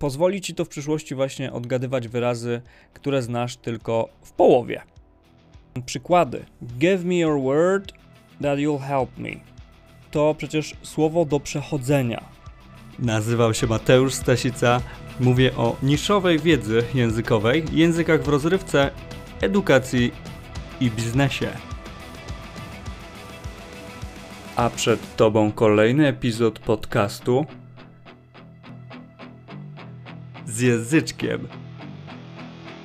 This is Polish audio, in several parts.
pozwoli ci to w przyszłości właśnie odgadywać wyrazy, które znasz tylko w połowie. Przykłady. Give me your word that you'll help me. To przecież słowo do przechodzenia. Nazywam się Mateusz Stasica. Mówię o niszowej wiedzy językowej, językach w rozrywce, edukacji i biznesie. A przed Tobą kolejny epizod podcastu z języczkiem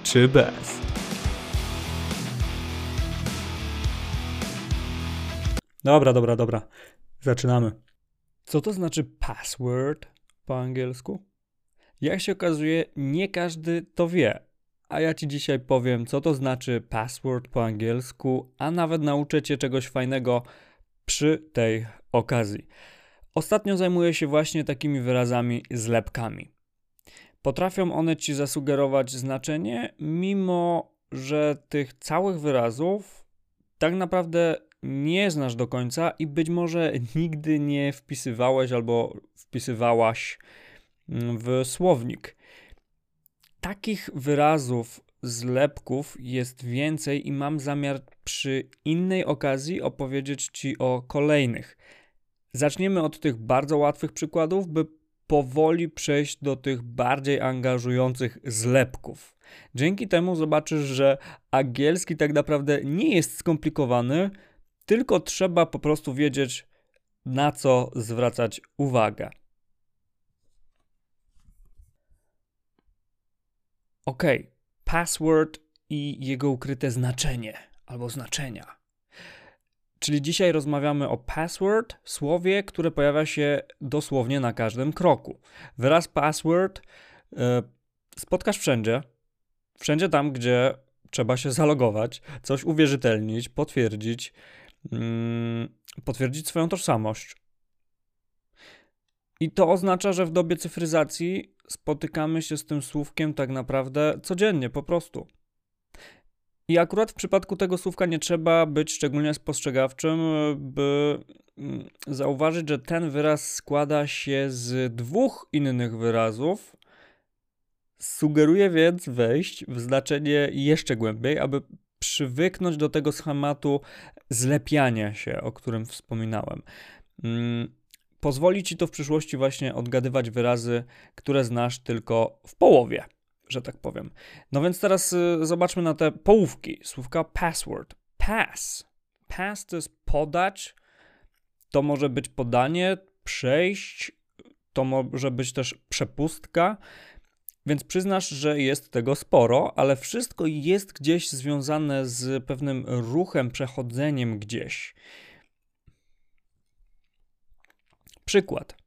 czy bez. Dobra, dobra, dobra. Zaczynamy. Co to znaczy password po angielsku? Jak się okazuje, nie każdy to wie. A ja ci dzisiaj powiem, co to znaczy password po angielsku, a nawet nauczę cię czegoś fajnego przy tej okazji. Ostatnio zajmuję się właśnie takimi wyrazami zlepkami. Potrafią one ci zasugerować znaczenie, mimo że tych całych wyrazów tak naprawdę nie znasz do końca i być może nigdy nie wpisywałeś albo wpisywałaś w słownik. Takich wyrazów, zlepków jest więcej i mam zamiar przy innej okazji opowiedzieć Ci o kolejnych. Zaczniemy od tych bardzo łatwych przykładów, by powoli przejść do tych bardziej angażujących zlepków. Dzięki temu zobaczysz, że angielski tak naprawdę nie jest skomplikowany, tylko trzeba po prostu wiedzieć, na co zwracać uwagę. Ok, password i jego ukryte znaczenie albo znaczenia. Czyli dzisiaj rozmawiamy o password, słowie, które pojawia się dosłownie na każdym kroku. Wyraz password y, spotkasz wszędzie, wszędzie tam, gdzie trzeba się zalogować, coś uwierzytelnić, potwierdzić, mm, potwierdzić swoją tożsamość. I to oznacza, że w dobie cyfryzacji spotykamy się z tym słówkiem tak naprawdę codziennie, po prostu. I akurat w przypadku tego słówka nie trzeba być szczególnie spostrzegawczym, by mm, zauważyć, że ten wyraz składa się z dwóch innych wyrazów. Sugeruje więc wejść w znaczenie jeszcze głębiej, aby przywyknąć do tego schematu zlepiania się, o którym wspominałem. Mm, pozwoli ci to w przyszłości właśnie odgadywać wyrazy, które znasz tylko w połowie że tak powiem. No więc teraz y, zobaczmy na te połówki. Słówka password. Pass. Pass to jest podać, to może być podanie, przejść, to może być też przepustka. Więc przyznasz, że jest tego sporo, ale wszystko jest gdzieś związane z pewnym ruchem, przechodzeniem gdzieś. Przykład.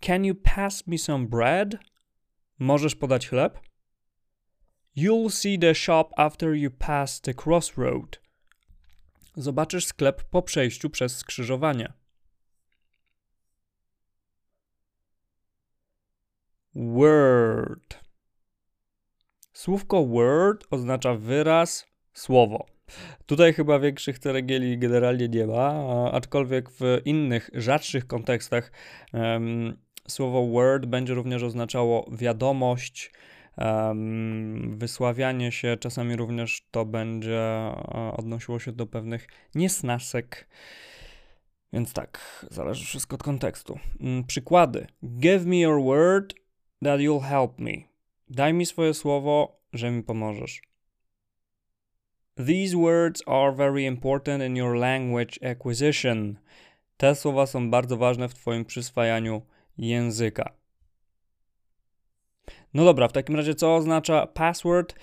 Can you pass me some bread? Możesz podać chleb? You'll see the shop after you pass the crossroad. Zobaczysz sklep po przejściu przez skrzyżowanie. Word. Słówko word oznacza wyraz, słowo. Tutaj chyba większych ceregieli generalnie nie ma, aczkolwiek w innych, rzadszych kontekstach um, słowo word będzie również oznaczało wiadomość, wysławianie się, czasami również to będzie e, odnosiło się do pewnych niesnasek. Więc tak, zależy wszystko od kontekstu. Mm, przykłady. Give me your word that you'll help me. Daj mi swoje słowo, że mi pomożesz. These words are very important in your language acquisition. Te słowa są bardzo ważne w Twoim przyswajaniu języka. No dobra, w takim razie co oznacza password?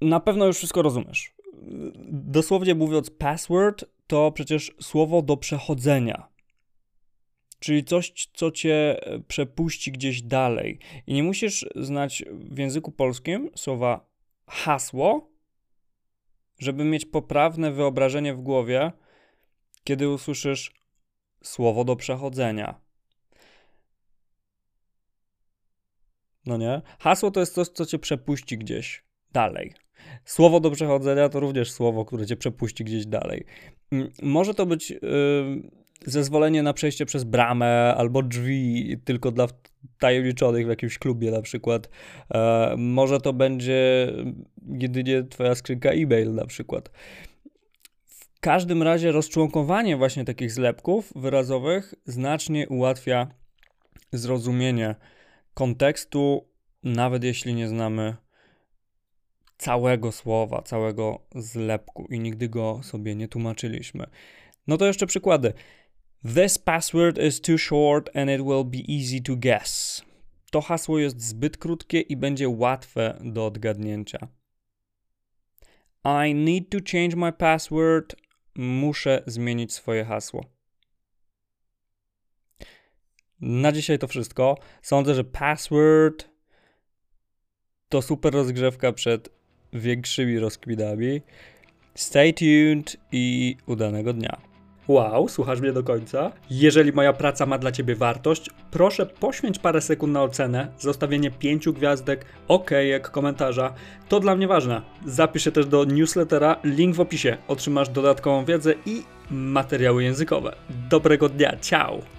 Na pewno już wszystko rozumiesz. Dosłownie mówiąc, password to przecież słowo do przechodzenia. Czyli coś, co cię przepuści gdzieś dalej. I nie musisz znać w języku polskim słowa hasło, żeby mieć poprawne wyobrażenie w głowie, kiedy usłyszysz słowo do przechodzenia. No nie? Hasło to jest coś, co cię przepuści gdzieś dalej. Słowo do przechodzenia to również słowo, które cię przepuści gdzieś dalej. Mm, może to być yy, zezwolenie na przejście przez bramę albo drzwi tylko dla tajemniczonych w jakimś klubie na przykład. E, może to będzie jedynie twoja skrzynka e-mail na przykład. W każdym razie rozczłonkowanie właśnie takich zlepków wyrazowych znacznie ułatwia zrozumienie kontekstu, nawet jeśli nie znamy całego słowa, całego zlepku i nigdy go sobie nie tłumaczyliśmy. No to jeszcze przykłady. This password is too short and it will be easy to guess. To hasło jest zbyt krótkie i będzie łatwe do odgadnięcia. I need to change my password. Muszę zmienić swoje hasło. Na dzisiaj to wszystko. Sądzę, że password to super rozgrzewka przed większymi rozkwinami. Stay tuned i udanego dnia. Wow, słuchasz mnie do końca? Jeżeli moja praca ma dla Ciebie wartość, proszę poświęć parę sekund na ocenę, zostawienie pięciu gwiazdek, okejek, komentarza. To dla mnie ważne. Zapisz się też do newslettera, link w opisie. Otrzymasz dodatkową wiedzę i materiały językowe. Dobrego dnia, ciao!